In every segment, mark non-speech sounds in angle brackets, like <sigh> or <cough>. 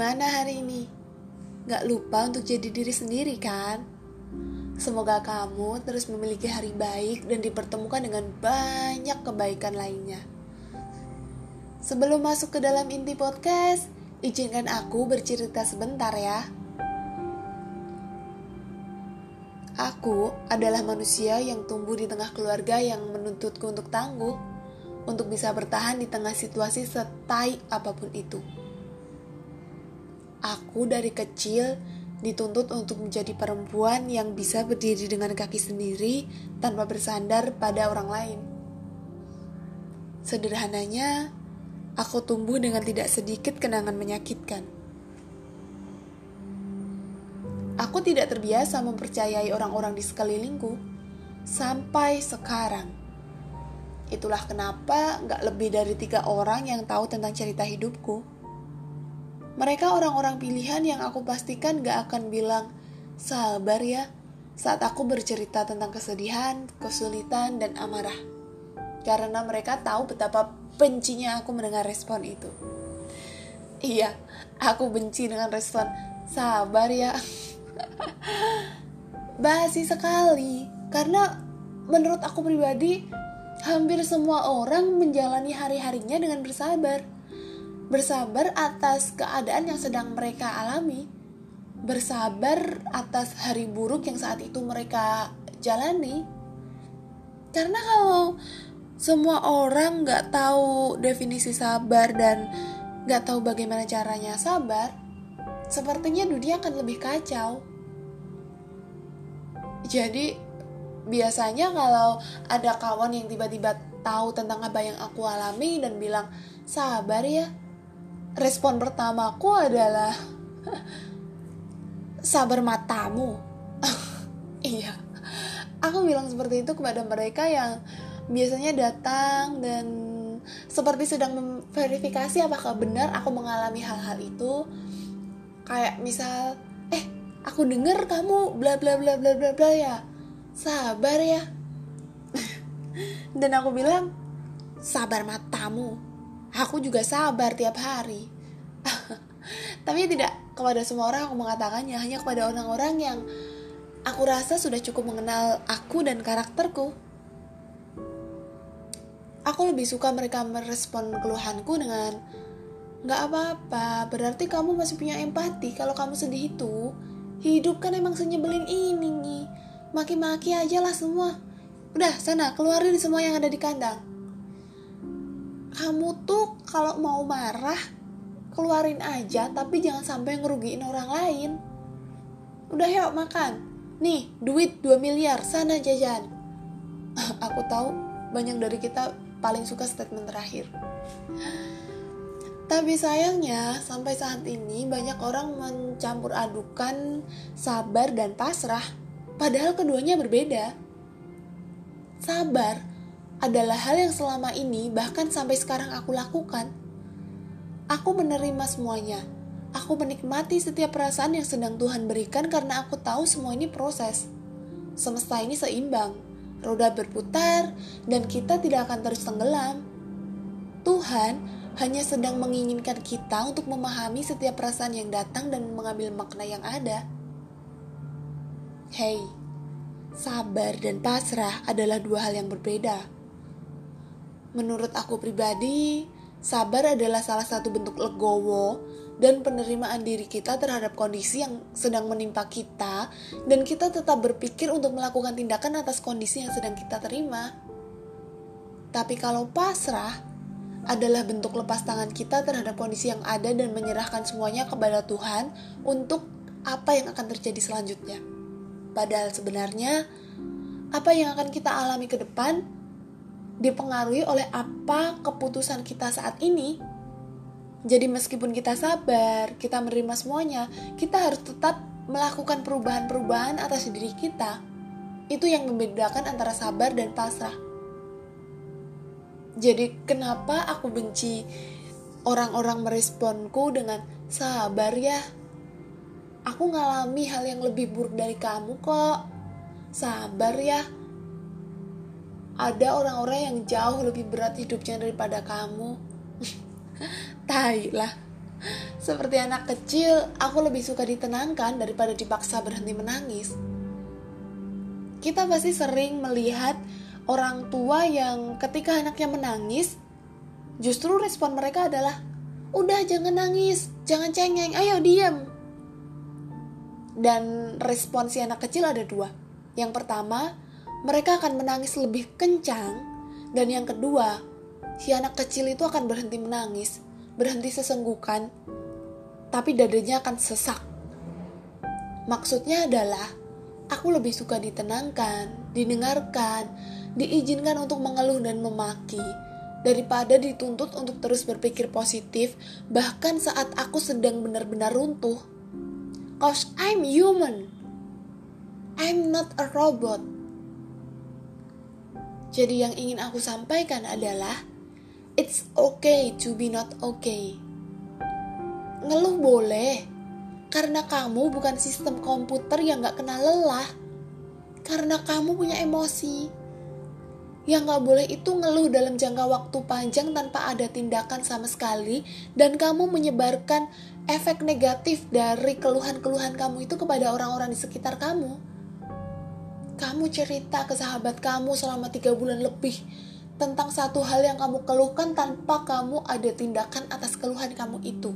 gimana hari ini? Gak lupa untuk jadi diri sendiri kan? Semoga kamu terus memiliki hari baik dan dipertemukan dengan banyak kebaikan lainnya. Sebelum masuk ke dalam inti podcast, izinkan aku bercerita sebentar ya. Aku adalah manusia yang tumbuh di tengah keluarga yang menuntutku untuk tangguh, untuk bisa bertahan di tengah situasi setai apa pun itu. Aku dari kecil dituntut untuk menjadi perempuan yang bisa berdiri dengan kaki sendiri tanpa bersandar pada orang lain. Sederhananya, aku tumbuh dengan tidak sedikit kenangan menyakitkan. Aku tidak terbiasa mempercayai orang-orang di sekelilingku sampai sekarang. Itulah kenapa gak lebih dari tiga orang yang tahu tentang cerita hidupku. Mereka orang-orang pilihan yang aku pastikan gak akan bilang, sabar ya, saat aku bercerita tentang kesedihan, kesulitan, dan amarah. Karena mereka tahu betapa bencinya aku mendengar respon itu. Iya, aku benci dengan respon, sabar ya. <laughs> Basi sekali, karena menurut aku pribadi, hampir semua orang menjalani hari-harinya dengan bersabar bersabar atas keadaan yang sedang mereka alami, bersabar atas hari buruk yang saat itu mereka jalani. Karena kalau semua orang nggak tahu definisi sabar dan nggak tahu bagaimana caranya sabar, sepertinya dunia akan lebih kacau. Jadi biasanya kalau ada kawan yang tiba-tiba tahu tentang apa yang aku alami dan bilang sabar ya respon pertamaku adalah sabar matamu. <laughs> iya. Aku bilang seperti itu kepada mereka yang biasanya datang dan seperti sedang memverifikasi apakah benar aku mengalami hal-hal itu. Kayak misal, eh, aku dengar kamu bla bla bla bla bla bla ya. Sabar ya. <laughs> dan aku bilang, sabar matamu Aku juga sabar tiap hari. <laughs> Tapi tidak kepada semua orang aku mengatakannya, hanya kepada orang-orang yang aku rasa sudah cukup mengenal aku dan karakterku. Aku lebih suka mereka merespon keluhanku dengan Gak apa-apa, berarti kamu masih punya empati kalau kamu sedih itu. Hidup kan emang senyebelin ini nih. Maki-maki aja lah semua. Udah, sana, keluarin semua yang ada di kandang kamu tuh kalau mau marah keluarin aja tapi jangan sampai ngerugiin orang lain. Udah yuk makan. Nih duit 2 miliar sana jajan. <laughs> Aku tahu banyak dari kita paling suka statement terakhir. Tapi sayangnya sampai saat ini banyak orang mencampur adukan sabar dan pasrah. Padahal keduanya berbeda. Sabar adalah hal yang selama ini, bahkan sampai sekarang aku lakukan. Aku menerima semuanya. Aku menikmati setiap perasaan yang sedang Tuhan berikan karena aku tahu semua ini proses. Semesta ini seimbang, roda berputar, dan kita tidak akan terus tenggelam. Tuhan hanya sedang menginginkan kita untuk memahami setiap perasaan yang datang dan mengambil makna yang ada. Hei, sabar dan pasrah adalah dua hal yang berbeda. Menurut aku pribadi, sabar adalah salah satu bentuk legowo dan penerimaan diri kita terhadap kondisi yang sedang menimpa kita dan kita tetap berpikir untuk melakukan tindakan atas kondisi yang sedang kita terima. Tapi kalau pasrah adalah bentuk lepas tangan kita terhadap kondisi yang ada dan menyerahkan semuanya kepada Tuhan untuk apa yang akan terjadi selanjutnya. Padahal sebenarnya apa yang akan kita alami ke depan dipengaruhi oleh apa keputusan kita saat ini. Jadi meskipun kita sabar, kita menerima semuanya, kita harus tetap melakukan perubahan-perubahan atas diri kita. Itu yang membedakan antara sabar dan pasrah. Jadi kenapa aku benci orang-orang meresponku dengan sabar ya? Aku ngalami hal yang lebih buruk dari kamu kok. Sabar ya ada orang-orang yang jauh lebih berat hidupnya daripada kamu. <laughs> Tai lah. Seperti anak kecil, aku lebih suka ditenangkan daripada dipaksa berhenti menangis. Kita pasti sering melihat orang tua yang ketika anaknya menangis, justru respon mereka adalah, "Udah jangan nangis, jangan cengeng, ayo diam." Dan respon si anak kecil ada dua. Yang pertama, mereka akan menangis lebih kencang, dan yang kedua, si anak kecil itu akan berhenti menangis, berhenti sesenggukan, tapi dadanya akan sesak. Maksudnya adalah Aku lebih suka ditenangkan, didengarkan, diizinkan untuk mengeluh dan memaki, daripada dituntut untuk terus berpikir positif, bahkan saat aku sedang benar-benar runtuh. Cause I'm human. I'm not a robot. Jadi yang ingin aku sampaikan adalah It's okay to be not okay. Ngeluh boleh, karena kamu bukan sistem komputer yang gak kenal lelah. Karena kamu punya emosi. Yang gak boleh itu ngeluh dalam jangka waktu panjang tanpa ada tindakan sama sekali. Dan kamu menyebarkan efek negatif dari keluhan-keluhan kamu itu kepada orang-orang di sekitar kamu. Kamu cerita ke sahabat kamu selama tiga bulan lebih tentang satu hal yang kamu keluhkan tanpa kamu ada tindakan atas keluhan kamu itu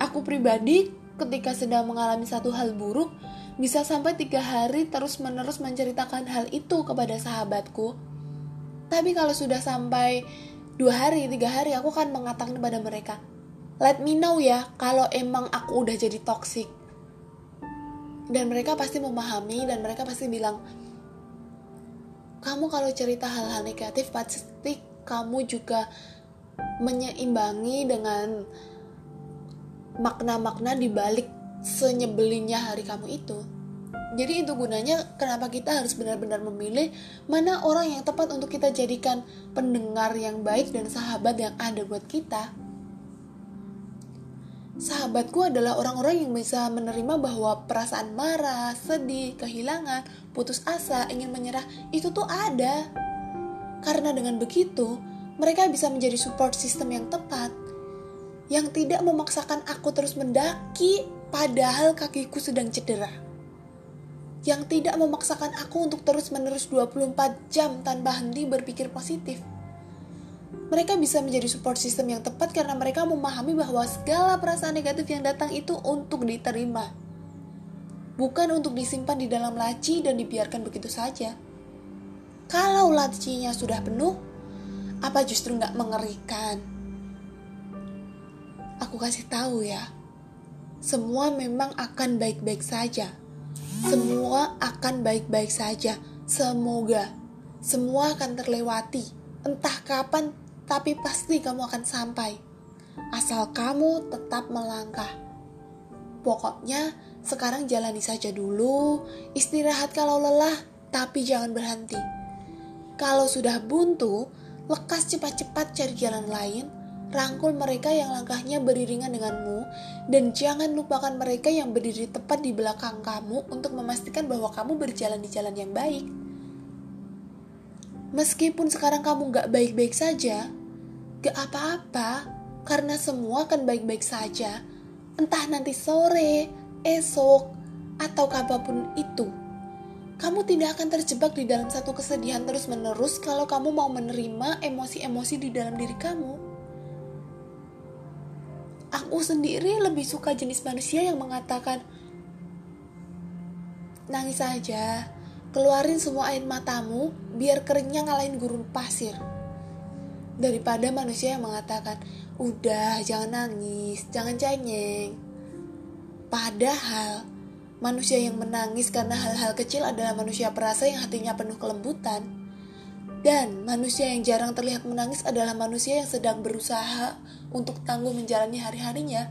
Aku pribadi ketika sedang mengalami satu hal buruk, bisa sampai tiga hari terus-menerus menceritakan hal itu kepada sahabatku. Tapi kalau sudah sampai dua hari, tiga hari, aku akan mengatakan kepada mereka, let me know ya kalau emang aku udah jadi toxic. Dan mereka pasti memahami dan mereka pasti bilang, kamu kalau cerita hal-hal negatif pasti kamu juga menyeimbangi dengan makna-makna di balik senyebelinnya hari kamu itu. Jadi itu gunanya kenapa kita harus benar-benar memilih mana orang yang tepat untuk kita jadikan pendengar yang baik dan sahabat yang ada buat kita. Sahabatku adalah orang-orang yang bisa menerima bahwa perasaan marah, sedih, kehilangan, putus asa, ingin menyerah itu tuh ada. Karena dengan begitu, mereka bisa menjadi support system yang tepat yang tidak memaksakan aku terus mendaki padahal kakiku sedang cedera. Yang tidak memaksakan aku untuk terus-menerus 24 jam tanpa henti berpikir positif. Mereka bisa menjadi support system yang tepat karena mereka memahami bahwa segala perasaan negatif yang datang itu untuk diterima. Bukan untuk disimpan di dalam laci dan dibiarkan begitu saja. Kalau lacinya sudah penuh, apa justru nggak mengerikan? aku kasih tahu ya, semua memang akan baik-baik saja. Semua akan baik-baik saja. Semoga semua akan terlewati. Entah kapan, tapi pasti kamu akan sampai. Asal kamu tetap melangkah. Pokoknya sekarang jalani saja dulu, istirahat kalau lelah, tapi jangan berhenti. Kalau sudah buntu, lekas cepat-cepat cari jalan lain Rangkul mereka yang langkahnya beriringan denganmu, dan jangan lupakan mereka yang berdiri tepat di belakang kamu untuk memastikan bahwa kamu berjalan di jalan yang baik. Meskipun sekarang kamu gak baik-baik saja, gak apa-apa, karena semua akan baik-baik saja. Entah nanti sore, esok, atau kapan pun itu. Kamu tidak akan terjebak di dalam satu kesedihan terus-menerus kalau kamu mau menerima emosi-emosi di dalam diri kamu aku sendiri lebih suka jenis manusia yang mengatakan nangis saja keluarin semua air matamu biar keringnya ngalahin gurun pasir daripada manusia yang mengatakan udah jangan nangis jangan cengeng padahal manusia yang menangis karena hal-hal kecil adalah manusia perasa yang hatinya penuh kelembutan dan manusia yang jarang terlihat menangis adalah manusia yang sedang berusaha untuk tangguh menjalani hari-harinya.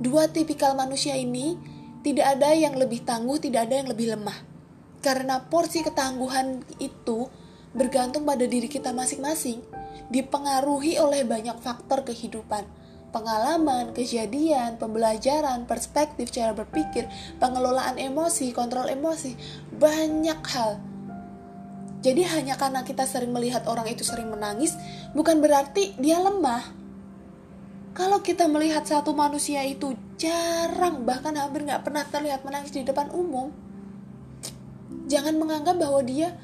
Dua tipikal manusia ini tidak ada yang lebih tangguh, tidak ada yang lebih lemah. Karena porsi ketangguhan itu bergantung pada diri kita masing-masing, dipengaruhi oleh banyak faktor kehidupan. Pengalaman, kejadian, pembelajaran, perspektif, cara berpikir, pengelolaan emosi, kontrol emosi, banyak hal jadi hanya karena kita sering melihat orang itu sering menangis, bukan berarti dia lemah. Kalau kita melihat satu manusia itu jarang bahkan hampir nggak pernah terlihat menangis di depan umum, jangan menganggap bahwa dia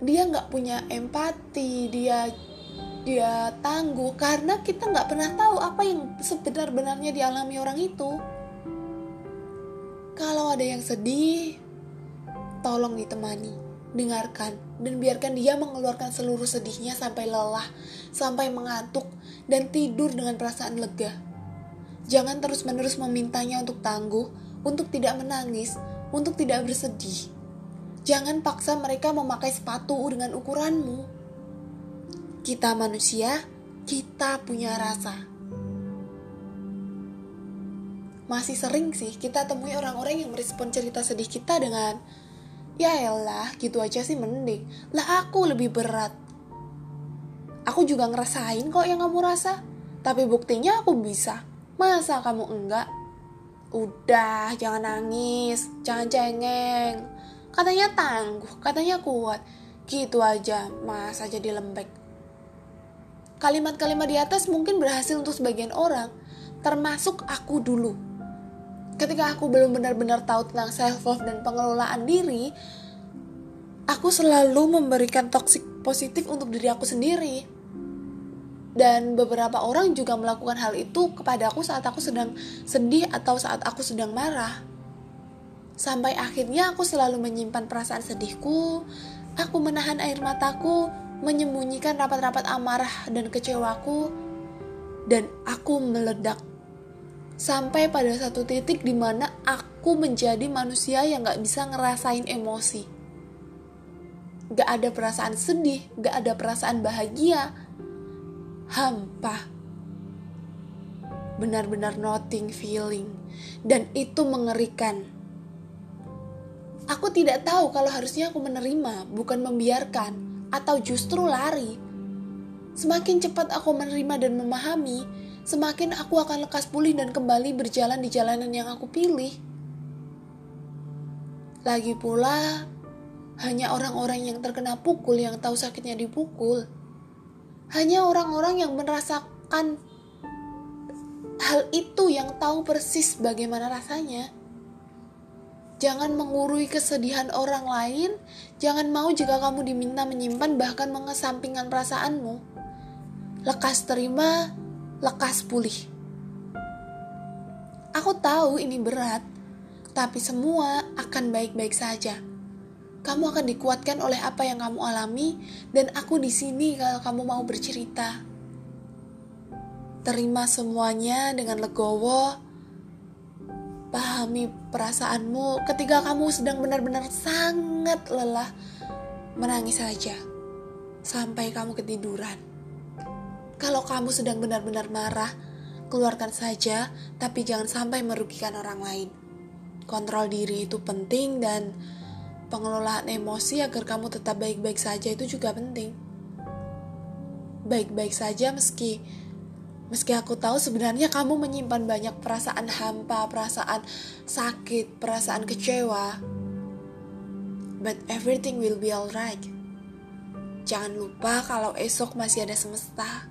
dia nggak punya empati, dia dia tangguh karena kita nggak pernah tahu apa yang sebenar-benarnya dialami orang itu. Kalau ada yang sedih, tolong ditemani, dengarkan, dan biarkan dia mengeluarkan seluruh sedihnya sampai lelah, sampai mengantuk, dan tidur dengan perasaan lega. Jangan terus-menerus memintanya untuk tangguh, untuk tidak menangis, untuk tidak bersedih. Jangan paksa mereka memakai sepatu dengan ukuranmu. Kita manusia, kita punya rasa. Masih sering sih kita temui orang-orang yang merespon cerita sedih kita dengan ya elah gitu aja sih mending. Lah aku lebih berat. Aku juga ngerasain kok yang kamu rasa. Tapi buktinya aku bisa. Masa kamu enggak? Udah jangan nangis jangan cengeng katanya tangguh katanya kuat gitu aja masa jadi lembek kalimat-kalimat di atas mungkin berhasil untuk sebagian orang termasuk aku dulu ketika aku belum benar-benar tahu tentang self love dan pengelolaan diri, aku selalu memberikan toxic positif untuk diri aku sendiri. Dan beberapa orang juga melakukan hal itu kepada aku saat aku sedang sedih atau saat aku sedang marah. Sampai akhirnya aku selalu menyimpan perasaan sedihku, aku menahan air mataku, menyembunyikan rapat-rapat amarah dan kecewaku, dan aku meledak sampai pada satu titik di mana aku menjadi manusia yang gak bisa ngerasain emosi. Gak ada perasaan sedih, gak ada perasaan bahagia, hampa. Benar-benar nothing feeling, dan itu mengerikan. Aku tidak tahu kalau harusnya aku menerima, bukan membiarkan, atau justru lari. Semakin cepat aku menerima dan memahami, semakin aku akan lekas pulih dan kembali berjalan di jalanan yang aku pilih. Lagi pula, hanya orang-orang yang terkena pukul yang tahu sakitnya dipukul. Hanya orang-orang yang merasakan hal itu yang tahu persis bagaimana rasanya. Jangan mengurui kesedihan orang lain. Jangan mau jika kamu diminta menyimpan bahkan mengesampingkan perasaanmu. Lekas terima lekas pulih. Aku tahu ini berat, tapi semua akan baik-baik saja. Kamu akan dikuatkan oleh apa yang kamu alami, dan aku di sini kalau kamu mau bercerita. Terima semuanya dengan legowo. Pahami perasaanmu ketika kamu sedang benar-benar sangat lelah. Menangis saja sampai kamu ketiduran. Kalau kamu sedang benar-benar marah, keluarkan saja, tapi jangan sampai merugikan orang lain. Kontrol diri itu penting dan pengelolaan emosi agar kamu tetap baik-baik saja itu juga penting. Baik-baik saja meski meski aku tahu sebenarnya kamu menyimpan banyak perasaan hampa, perasaan sakit, perasaan kecewa. But everything will be alright. Jangan lupa kalau esok masih ada semesta.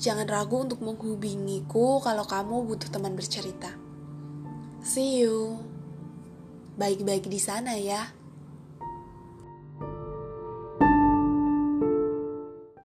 Jangan ragu untuk menghubungiku kalau kamu butuh teman bercerita. See you. Baik-baik di sana ya.